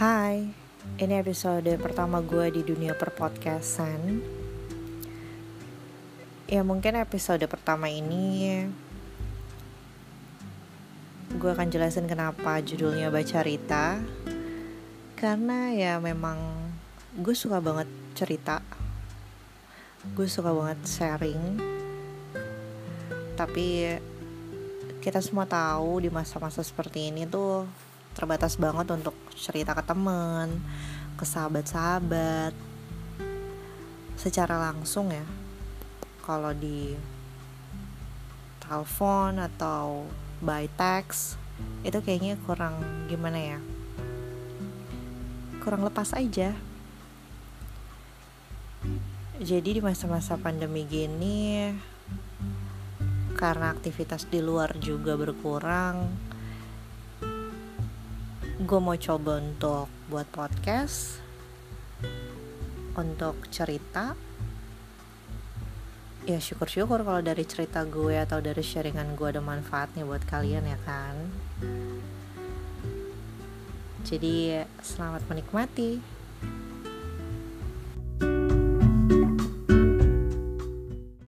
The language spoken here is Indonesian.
Hai, ini episode pertama gue di dunia perpodcastan. Ya mungkin episode pertama ini Gue akan jelasin kenapa judulnya Baca Rita Karena ya memang gue suka banget cerita. Gue suka banget sharing. Tapi kita semua tahu di masa-masa seperti ini tuh terbatas banget untuk cerita ke temen, ke sahabat-sahabat secara langsung ya. Kalau di telepon atau by text itu kayaknya kurang gimana ya? Kurang lepas aja. Jadi di masa-masa pandemi gini karena aktivitas di luar juga berkurang, gue mau coba untuk buat podcast untuk cerita. Ya syukur-syukur kalau dari cerita gue atau dari sharingan gue ada manfaatnya buat kalian ya kan? Jadi selamat menikmati